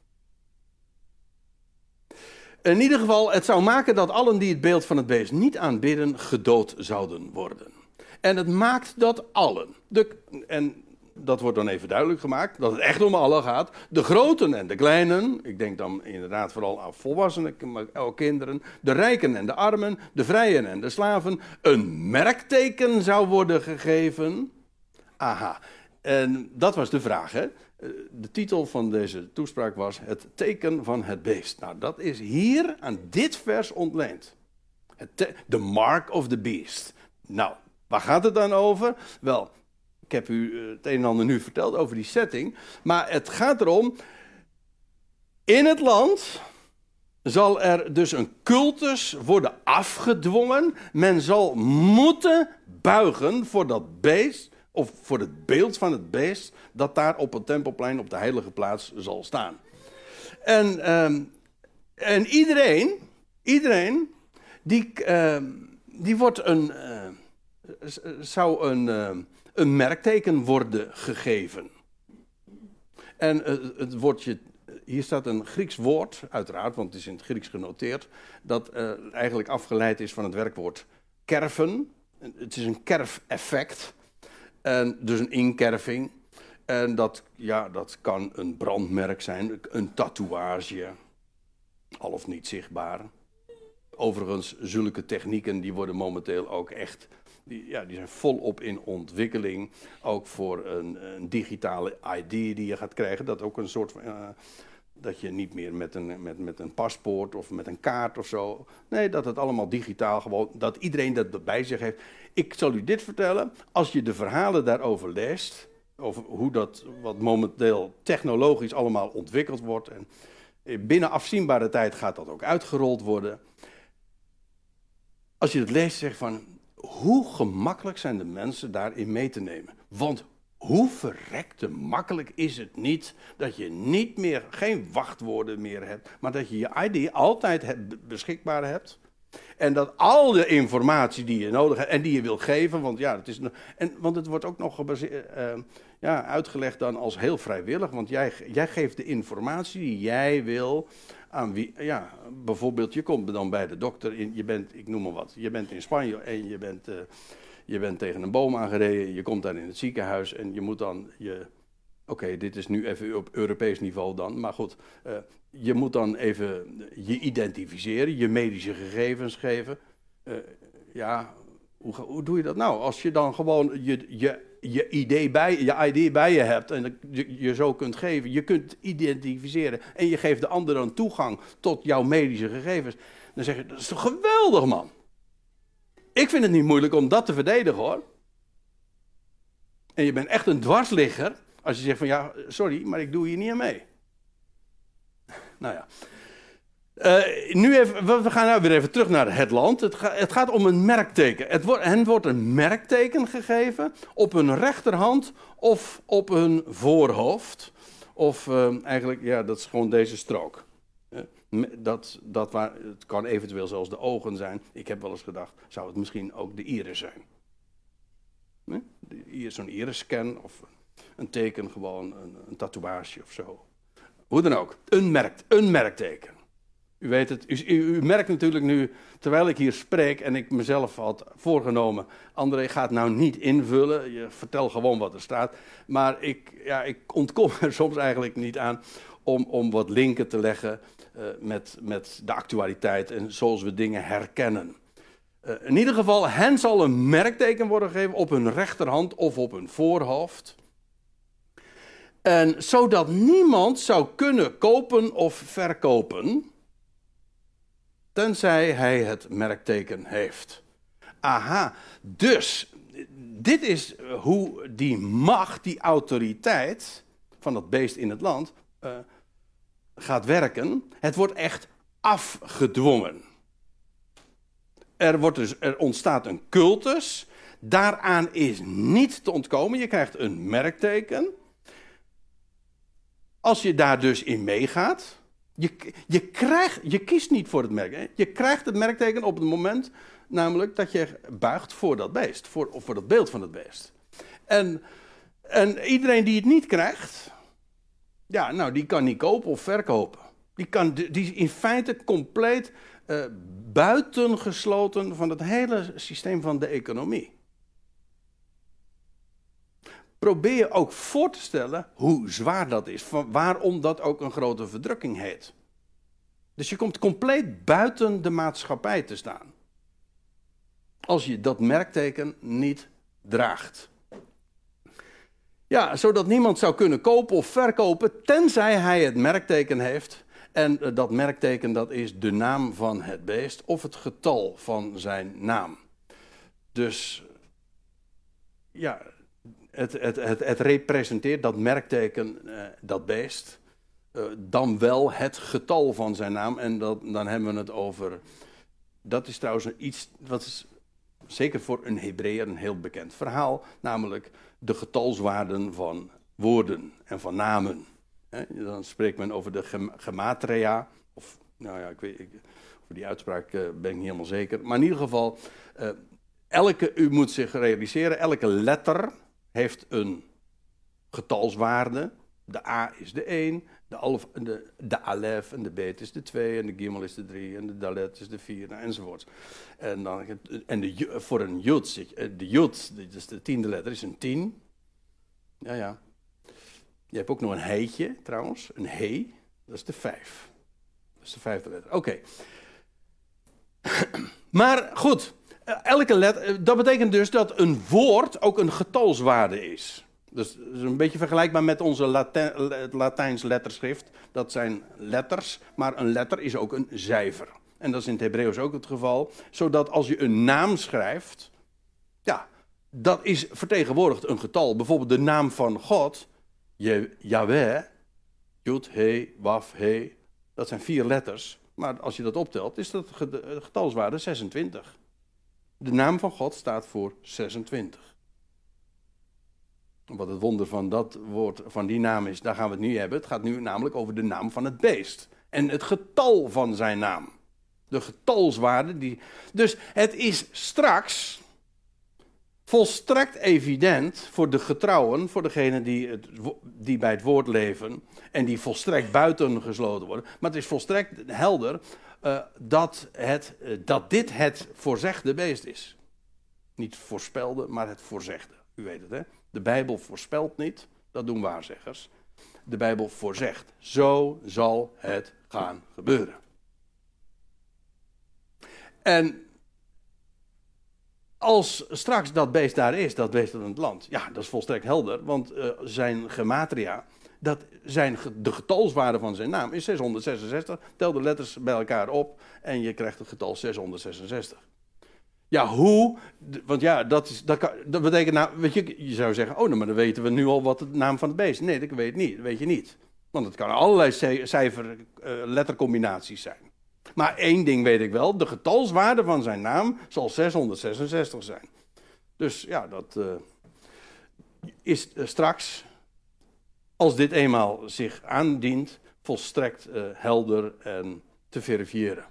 In ieder geval, het zou maken dat allen die het beeld van het beest niet aanbidden, gedood zouden worden. En het maakt dat allen, de, en dat wordt dan even duidelijk gemaakt, dat het echt om allen gaat. De groten en de kleinen, ik denk dan inderdaad vooral aan volwassenen, maar ook kinderen. De rijken en de armen, de vrijen en de slaven. Een merkteken zou worden gegeven. Aha, en dat was de vraag, hè. De titel van deze toespraak was Het teken van het beest. Nou, dat is hier aan dit vers ontleend. The mark of the beast. Nou, waar gaat het dan over? Wel, ik heb u eh, het een en ander nu verteld over die setting. Maar het gaat erom. In het land zal er dus een cultus worden afgedwongen. Men zal moeten buigen voor dat beest. Of voor het beeld van het beest. Dat daar op het tempelplein op de heilige plaats zal staan. En, ehm, en iedereen. Iedereen. Die, ehm, die wordt een. Uh, zou een ehm, een merkteken worden gegeven. En eh, het woordje, hier staat een Grieks woord, uiteraard, want het is in het Grieks genoteerd, dat uh, eigenlijk afgeleid is van het werkwoord kerven. Het is een kerfeffect, en dus een inkerving. En dat, ja, dat kan een brandmerk zijn, een tatoeage, al of niet zichtbaar. Overigens, zulke technieken die worden momenteel ook echt die, ja, die zijn volop in ontwikkeling. Ook voor een, een, digitale ID die je gaat krijgen. Dat ook een soort van. Uh, dat je niet meer met een, met, met een paspoort of met een kaart of zo. Nee, dat het allemaal digitaal gewoon. Dat iedereen dat bij zich heeft. Ik zal u dit vertellen. Als je de verhalen daarover leest. Over hoe dat wat momenteel technologisch allemaal ontwikkeld wordt. En binnen afzienbare tijd gaat dat ook uitgerold worden. Als je het leest, zeg van hoe gemakkelijk zijn de mensen daarin mee te nemen? Want hoe verrekte makkelijk is het niet dat je niet meer, geen wachtwoorden meer hebt, maar dat je je ID altijd beschikbaar hebt. En dat al de informatie die je nodig hebt en die je wil geven, want ja, het, is, en, want het wordt ook nog uh, ja, uitgelegd dan als heel vrijwillig, want jij, jij geeft de informatie die jij wil aan wie, ja, bijvoorbeeld je komt dan bij de dokter, in, je bent, ik noem maar wat, je bent in Spanje en je bent, uh, je bent tegen een boom aangereden, je komt daar in het ziekenhuis en je moet dan je, oké, dit is nu even op Europees niveau dan, maar goed, uh, je moet dan even je identificeren, je medische gegevens geven. Uh, ja, hoe, hoe, doe je dat nou? Als je dan gewoon je, je je, idee bij, je ID bij je hebt en je, je zo kunt geven, je kunt identificeren en je geeft de ander dan toegang tot jouw medische gegevens, dan zeg je, dat is toch geweldig man. Ik vind het niet moeilijk om dat te verdedigen hoor. En je bent echt een dwarsligger als je zegt van ja, sorry, maar ik doe hier niet aan mee. Nou ja. Uh, nu even, we gaan nou weer even terug naar het land. Het, het gaat om een merkteken. Het wordt, hen wordt een merkteken gegeven op hun rechterhand of op hun voorhoofd. Of uh, eigenlijk, ja, dat is gewoon deze strook. Uh, dat, dat waar, het kan eventueel zelfs de ogen zijn. Ik heb wel eens gedacht, zou het misschien ook de iris zijn? Zo'n iris-scan of een teken, gewoon een, een tatoeage of zo. Hoe dan ook, een, merk, een merkteken. U weet het, u, u, merkt natuurlijk nu, terwijl ik hier spreek en ik mezelf had voorgenomen, André gaat nou niet invullen, je vertel gewoon wat er staat. Maar ik, ja, ik ontkom er soms eigenlijk niet aan om, om wat linken te leggen uh, met, met de actualiteit en zoals we dingen herkennen. Uh, in ieder geval, hen zal een merkteken worden gegeven op hun rechterhand of op hun voorhoofd. En zodat niemand zou kunnen kopen of verkopen tenzij hij het merkteken heeft. Aha, dus dit is hoe die macht, die autoriteit van dat beest in het land uh, gaat werken. Het wordt echt afgedwongen. Er, wordt dus, er ontstaat een cultus. Daaraan is niet te ontkomen. Je krijgt een merkteken. Als je daar dus in meegaat, je, je, krijgt, je kiest niet voor het merk. Je krijgt het merkteken op het moment, namelijk dat je buigt voor dat beest, voor, of voor dat beeld van het beest. En, en iedereen die het niet krijgt, Ja, nou, die kan niet kopen of verkopen. Die, kan, die is in feite compleet uh, buitengesloten van het hele systeem van de economie. Probeer je ook voor te stellen hoe zwaar dat is. Waarom dat ook een grote verdrukking heet. Dus je komt compleet buiten de maatschappij te staan. Als je dat merkteken niet draagt. Ja, zodat niemand zou kunnen kopen of verkopen tenzij hij het merkteken heeft. En eh, dat merkteken dat is de naam van het beest of het getal van zijn naam. Dus ja, het, het, het, het representeert dat merkteken, eh, dat beest. Eh, dan wel het getal van zijn naam. En dan hebben we het over. Dat is trouwens iets wat is zeker voor een Hebreeër een heel bekend verhaal. Namelijk de getalswaarden van woorden en van namen. dan spreekt men over de gematria. Of, nou ja, ik weet, ik, over die uitspraak eh, ben ik niet helemaal zeker. Maar in ieder geval, elke, u moet zich realiseren, elke letter heeft een getalswaarde. De A is de 1, de, de, de alef en de bet is de 2 en de gimel is de 3 en de dalet is de 4 nou, enzovoort. En, dan, en de, voor een jud, eh, de jud, dus de tiende letter, is een 10. Ja, ja. Je hebt ook nog een heetje trouwens, een he, dat is de 5. Dat is de vijfde letter. Oké. maar goed, elke letter, eh, dat betekent dus dat een woord ook een getalswaarde is. Dus dat is een beetje vergelijkbaar met onze Latijn, Latijns letterschrift. Dat zijn letters, maar een letter is ook een cijfer. En dat is in het Hebreeuws ook het geval. Zodat als je een naam schrijft, ja, dat is vertegenwoordigd een getal. Bijvoorbeeld de naam van God, Yahweh, Yud, He, Waf, He. Dat zijn vier letters. Maar als je dat optelt, is dat getalswaarde 26. De naam van God staat voor 26. Wat het wonder van dat woord, van die naam is, daar gaan we het nu hebben. Het gaat nu namelijk over de naam van het beest. En het getal van zijn naam. De getalswaarde. Die... Dus het is straks volstrekt evident voor de getrouwen, voor degenen die, die bij het woord leven en die volstrekt buitengesloten worden. Maar het is volstrekt helder uh, dat, het, uh, dat dit het voorzegde beest is. Niet voorspelde, maar het voorzegde. U weet het, hè? De Bijbel voorspelt niet, dat doen waarzeggers. De Bijbel voorzegt, zo zal het gaan gebeuren. En als straks dat beest daar is, dat beest in het land, ja, dat is volstrekt helder, want uh, zijn gematria, dat zijn, de getalswaarde van zijn naam is 666. Tel de letters bij elkaar op en je krijgt het getal 666. Ja, hoe? Want ja, dat, is, dat, kan, dat betekent nou, weet je, je zou zeggen, oh, nou, maar dan weten we nu al wat de naam van het beest is. Nee, dat weet niet, weet je niet. Want het kan allerlei cijfer, uh, lettercombinaties zijn. Maar één ding weet ik wel, de getalswaarde van zijn naam zal 666 zijn. Dus ja, dat uh, is uh, straks, als dit eenmaal zich aandient, volstrekt helder en te verifiëren.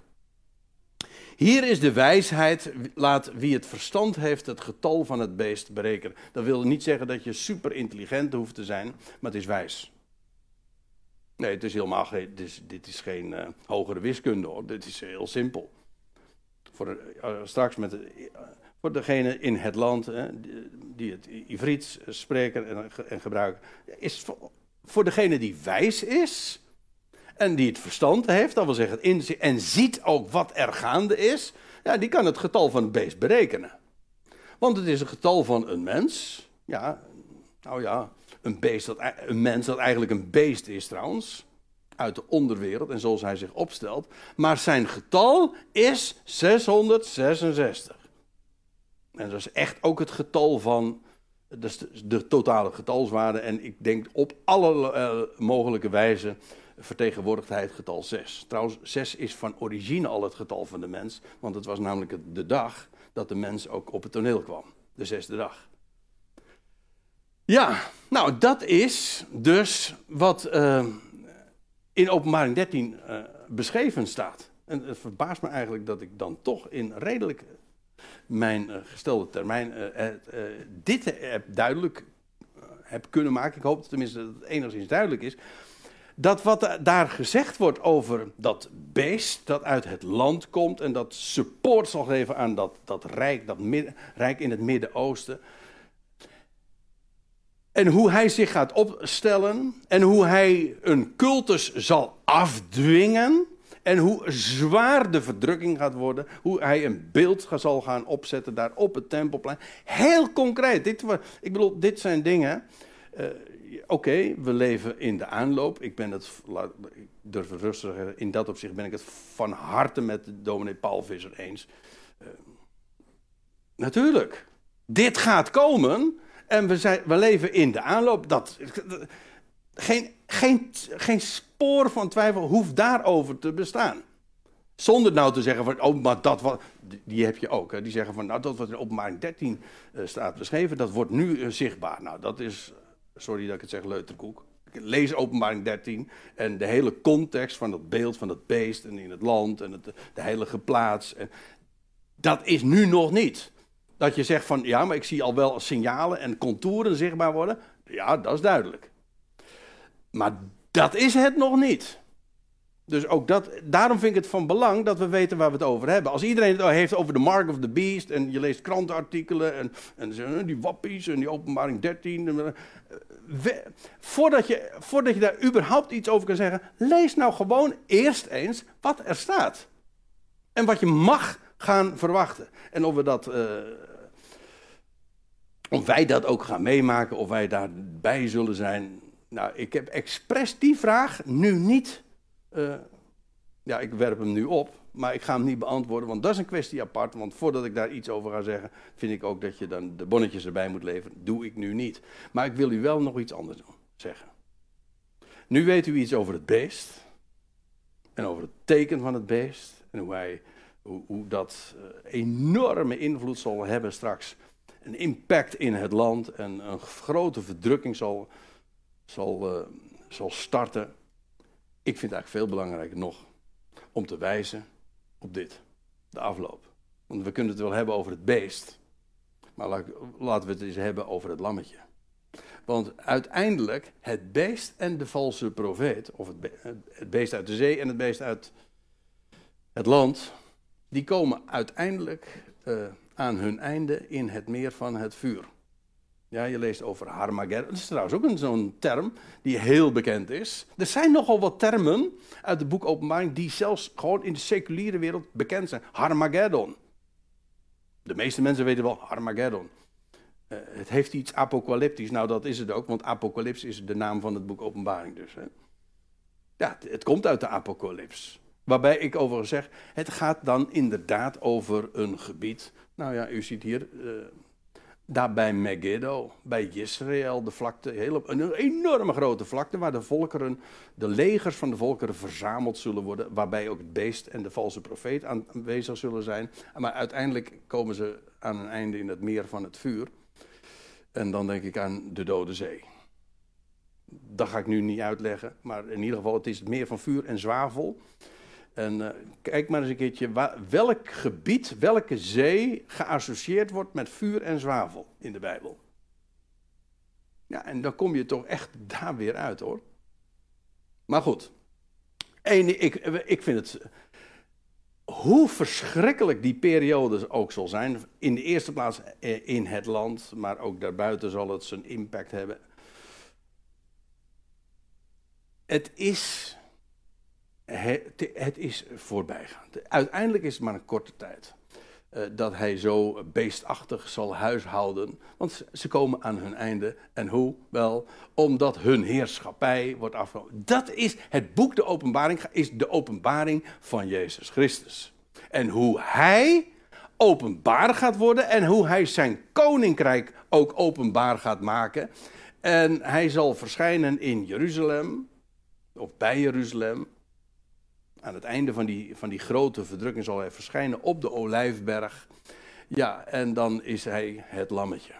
Hier is de wijsheid, laat wie het verstand heeft het getal van het beest berekenen. Dat wil niet zeggen dat je super intelligent hoeft te zijn, maar het is wijs. Nee, het is helemaal geen, dit is, dit is geen uh, hogere wiskunde hoor, dit is heel simpel. Voor, uh, straks met, voor degene in het land die het Ivriets spreken en, en gebruiken, is voor, degene die wijs is, en die het verstand heeft, dat wil zeggen en ziet ook wat er gaande is, ja, die kan het getal van het beest berekenen. Want het is een getal van een mens. Ja, nou ja, een, beest dat, een mens dat eigenlijk een beest is trouwens. Uit de onderwereld en zoals hij zich opstelt. Maar zijn getal is 666. En dat is echt ook het getal van. Dat is de, totale getalswaarde. En ik denk op alle uh, mogelijke wijze vertegenwoordigt hij het getal 6. Trouwens, 6 is van origine al het getal van de mens, want het was namelijk de dag dat de mens ook op het toneel kwam. De zesde dag. Ja, nou dat is dus wat uh, in openbaring 13 uh, eh, beschreven staat. En het verbaast me eigenlijk dat ik dan toch in redelijk mijn uh, gestelde termijn dit heb duidelijk heb kunnen maken. Ik hoop tenminste dat het enigszins duidelijk is. dat wat daar gezegd wordt over dat beest dat uit het land komt en dat support zal geven aan dat, dat rijk, dat rijk in het Midden-Oosten. En hoe hij zich gaat opstellen en hoe hij een cultus zal afdwingen. En hoe zwaar de verdrukking gaat worden. Hoe hij een beeld zal gaan opzetten daar op het tempelplein. Heel concreet. Dit, ik bedoel, dit zijn dingen. Uh, Oké, we leven in de aanloop. Ik ben het, ik durf rustig in dat opzicht ben ik het van harte met dominee Paul Visser eens. Uh, natuurlijk, dit gaat komen en we, zijn, we leven in de aanloop. Dat, geen, geen, geen spoor van twijfel hoeft daarover te bestaan. Zonder nou te zeggen van, oh, maar dat wat, die heb je ook. Hè? Die zeggen van, nou, dat wat in openbaring 13 uh, staat beschreven, dat wordt nu uh, zichtbaar. Nou, dat is sorry dat ik het zeg, leuterkoek. Ik lees openbaring 13 en de hele context van dat beeld van dat beest en in het land en het, de heilige plaats. En dat is nu nog niet. Dat je zegt van ja, maar ik zie al wel signalen en contouren zichtbaar worden. Ja, dat is duidelijk. Maar dat is het nog niet. Dus ook dat, daarom vind ik het van belang dat we weten waar we het over hebben. Als iedereen het heeft over de Mark of the Beast en je leest krantenartikelen en, en die wappies en die openbaring 13. voordat, je, voordat je daar überhaupt iets over kan zeggen, lees nou gewoon eerst eens wat er staat. En wat je mag gaan verwachten. En of we dat. Uh, of wij dat ook gaan meemaken, of wij daarbij zullen zijn. Nou, ik heb expres die vraag nu niet uh, ja, ik werp hem nu op, maar ik ga hem niet beantwoorden, want dat is een kwestie apart. Want voordat ik daar iets over ga zeggen, vind ik ook dat je dan de bonnetjes erbij moet leveren. Doe ik nu niet. Maar ik wil u wel nog iets anders zeggen. Nu weet u iets over het beest. En over het teken van het beest. En hoe, hij, hoe, hoe dat uh, enorme invloed zal hebben straks. Een impact in het land en een grote verdrukking zal, zal, uh, zal starten. Ik vind het eigenlijk veel belangrijker nog om te wijzen op dit, de afloop. Want we kunnen het wel hebben over het beest, maar laten we het eens hebben over het lammetje. Want uiteindelijk, het beest en de valse profeet, of het, beest uit de zee en het beest uit het land, die komen uiteindelijk uh, aan hun einde in het meer van het vuur. Ja, je leest over Harmageddon. Dat is trouwens ook zo'n term die heel bekend is. Er zijn nogal wat termen uit het boek Openbaring die zelfs gewoon in de seculiere wereld bekend zijn. Harmageddon. De meeste mensen weten wel Harmageddon. Uh, het heeft iets apocalyptisch. Nou, dat is het ook, want apocalyps is de naam van het boek Openbaring dus. Hè. Ja, het, komt uit de apocalyps. Waarbij ik overigens zeg, het gaat dan inderdaad over een gebied. Nou ja, u ziet hier... Uh, daar bij Megiddo, bij Israël, de vlakte, een enorme grote vlakte waar de volkeren, de legers van de volkeren verzameld zullen worden, waarbij ook het beest en de valse profeet aanwezig zullen zijn. Maar uiteindelijk komen ze aan een einde in het meer van het vuur. En dan denk ik aan de Dode Zee. Dat ga ik nu niet uitleggen, maar in ieder geval, het is het meer van vuur en zwavel. En uh, kijk maar eens een keertje welk gebied, welke zee geassocieerd wordt met vuur en zwavel in de Bijbel. Ja, en dan kom je toch echt daar weer uit hoor. Maar goed, en ik, ik vind het, hoe verschrikkelijk die periode ook zal zijn, in de eerste plaats eh, in het land, maar ook daarbuiten zal het zijn impact hebben. Het is het, is voorbijgaand. Uiteindelijk is het maar een korte tijd. Uh, dat hij zo beestachtig zal huishouden. Want ze komen aan hun einde. En hoe? Wel, omdat hun heerschappij wordt afgenomen. Dat is het boek De Openbaring, is de openbaring van Jezus Christus. En hoe hij openbaar gaat worden en hoe hij zijn koninkrijk ook openbaar gaat maken. En hij zal verschijnen in Jeruzalem, of bij Jeruzalem, aan het einde van die, van die grote verdrukking zal hij verschijnen op de olijfberg. Ja, en dan is hij het lammetje.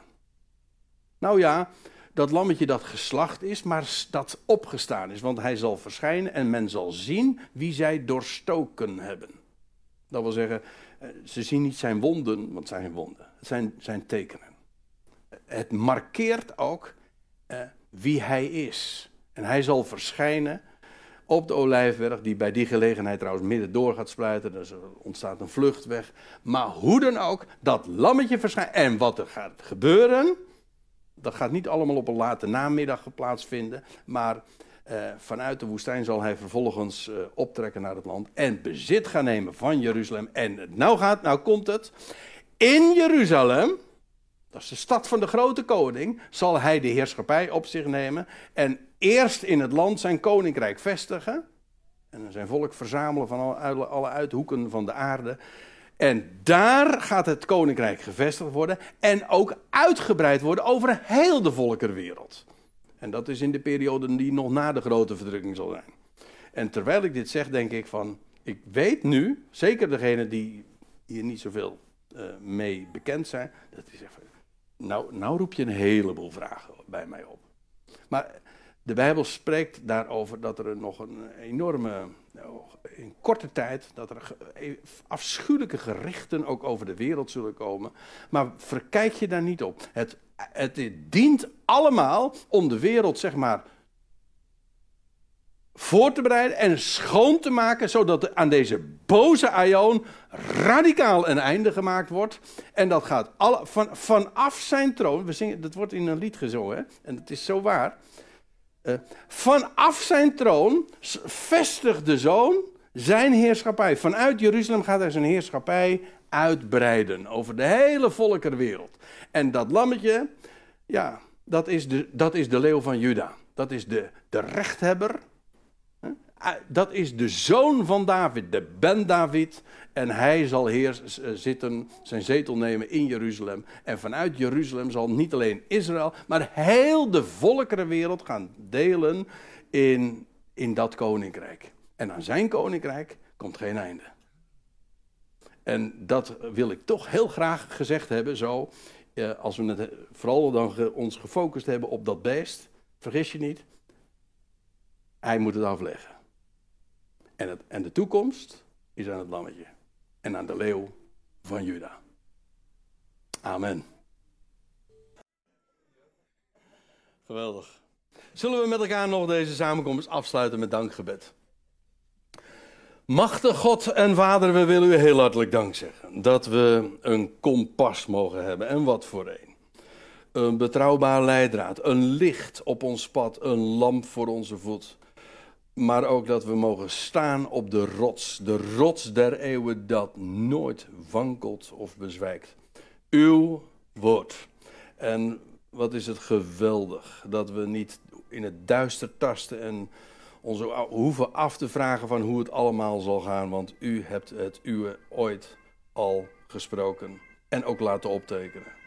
Nou ja, dat lammetje dat geslacht is, maar dat opgestaan is. Want hij zal verschijnen en men zal zien wie zij doorstoken hebben. Dat wil zeggen, eh, ze zien niet zijn wonden, want zijn wonden. Het zijn zijn tekenen. Het markeert ook eh, wie hij is. En hij zal verschijnen op de Olijfberg, die bij die gelegenheid trouwens midden door gaat splijten. Dus er ontstaat een vluchtweg. Maar hoe dan ook, dat lammetje verschijnt. En wat er gaat gebeuren, dat gaat niet allemaal op een late namiddag plaatsvinden. Maar eh, vanuit de woestijn zal hij vervolgens eh, optrekken naar het land en bezit gaan nemen van Jeruzalem. En nou gaat, nou komt het. In Jeruzalem, dat is de stad van de grote koning, zal hij de heerschappij op zich nemen. En eerst in het land zijn koninkrijk vestigen. En zijn volk verzamelen van alle, uithoeken van de aarde. En daar gaat het koninkrijk gevestigd worden. En ook uitgebreid worden over heel de volkerwereld. En dat is in de periode die nog na de grote verdrukking zal zijn. En terwijl ik dit zeg, denk ik van. Ik weet nu, zeker degenen die hier niet zoveel uh, mee bekend zijn. Dat is even, nou, nou roep je een heleboel vragen bij mij op. Maar de Bijbel spreekt daarover dat er nog een enorme, in korte tijd, dat er afschuwelijke gerichten ook over de wereld zullen komen. Maar verkijk je daar niet op. Het, het dient allemaal om de wereld, zeg maar, voor te bereiden en schoon te maken, zodat aan deze boze aion radicaal een einde gemaakt wordt. En dat gaat alle, van, vanaf zijn troon, we zingen, dat wordt in een lied gezongen, en het is zo waar. Uh, vanaf zijn troon vestigt de zoon zijn heerschappij. Vanuit Jeruzalem gaat hij zijn heerschappij uitbreiden over de hele volkerwereld. En dat lammetje, ja, dat is de, dat is de leeuw van Juda. Dat is de, de rechthebber. Ah, dat is de zoon van David, de Ben David. En hij zal heer eh, zitten, zijn zetel nemen in Jeruzalem. En vanuit Jeruzalem zal niet alleen Israël, maar heel de volkerenwereld gaan delen in, in dat koninkrijk. En aan zijn koninkrijk komt geen einde. En dat wil ik toch heel graag gezegd hebben, zo. Eh, als we het, vooral dan ons gefocust hebben op dat beest, vergis je niet, hij moet het afleggen. En, en de toekomst is aan het lammetje en aan de leeuw van Juda. Amen. Geweldig. Zullen we met elkaar nog deze samenkomst afsluiten met dankgebed? Machtig God en Vader, we willen u heel hartelijk dank zeggen. Dat we een kompas mogen hebben. En wat voor een. Een betrouwbaar leidraad, een licht op ons pad, een lamp voor onze voet maar ook dat we mogen staan op de rots, de rots der eeuwen dat nooit wankelt of bezwijkt. Uw woord. En wat is het geweldig dat we niet in het duister tasten en ons hoeven af te vragen van hoe het allemaal zal gaan, want u hebt het uwe ooit al gesproken en ook laten optekenen.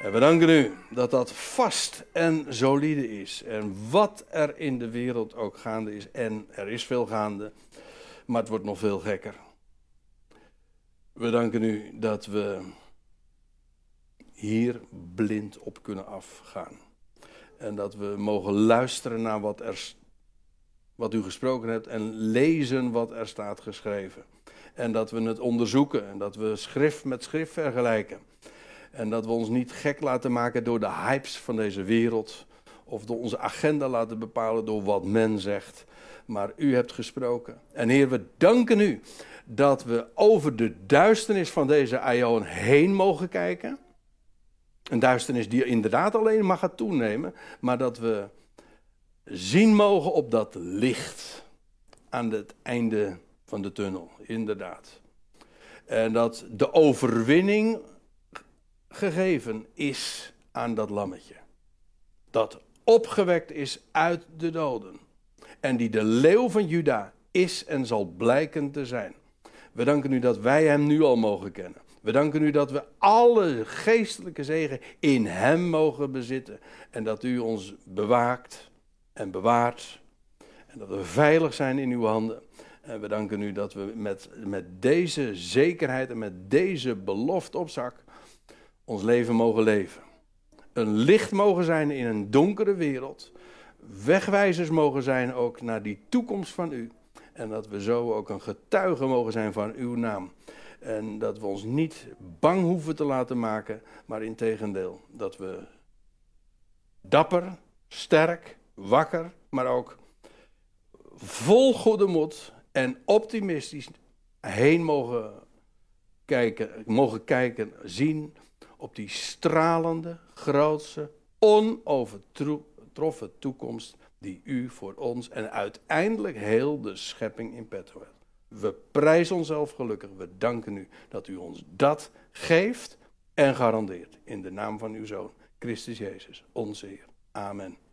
En we danken u dat dat vast en solide is. En wat er in de wereld ook gaande is, en er is veel gaande, maar het wordt nog veel gekker. We danken u dat we hier blind op kunnen afgaan. En dat we mogen luisteren naar wat, er, wat u gesproken hebt en lezen wat er staat geschreven. En dat we het onderzoeken en dat we schrift met schrift vergelijken. En dat we ons niet gek laten maken door de hypes van deze wereld. Of door onze agenda laten bepalen door wat men zegt. Maar u hebt gesproken. En Heer, we danken u dat we over de duisternis van deze aion heen mogen kijken. Een duisternis die inderdaad alleen maar gaat toenemen. Maar dat we zien mogen op dat licht aan het einde van de tunnel. Inderdaad. En dat de overwinning gegeven is aan dat lammetje. Dat opgewekt is uit de doden. En die de leeuw van Juda is en zal blijken te zijn. We danken u dat wij hem nu al mogen kennen. We danken u dat we alle geestelijke zegen in hem mogen bezitten. En dat u ons bewaakt en bewaart. En dat we veilig zijn in uw handen. En we danken u dat we met, met deze zekerheid en met deze belofte op zak ons leven mogen leven. Een licht mogen zijn in een donkere wereld. Wegwijzers mogen zijn ook naar die toekomst van u. En dat we zo ook een getuige mogen zijn van uw naam. En dat we ons niet bang hoeven te laten maken, maar in tegendeel dat we dapper, sterk, wakker, maar ook vol goede moed en optimistisch heen mogen kijken, mogen kijken, zien op die stralende, grootse, onovertroffen toekomst die u voor ons en uiteindelijk heel de schepping in petto hebt. We prijzen onszelf gelukkig. We danken u dat u ons dat geeft en garandeert. In de naam van uw Zoon, Christus Jezus, onze Heer. Amen.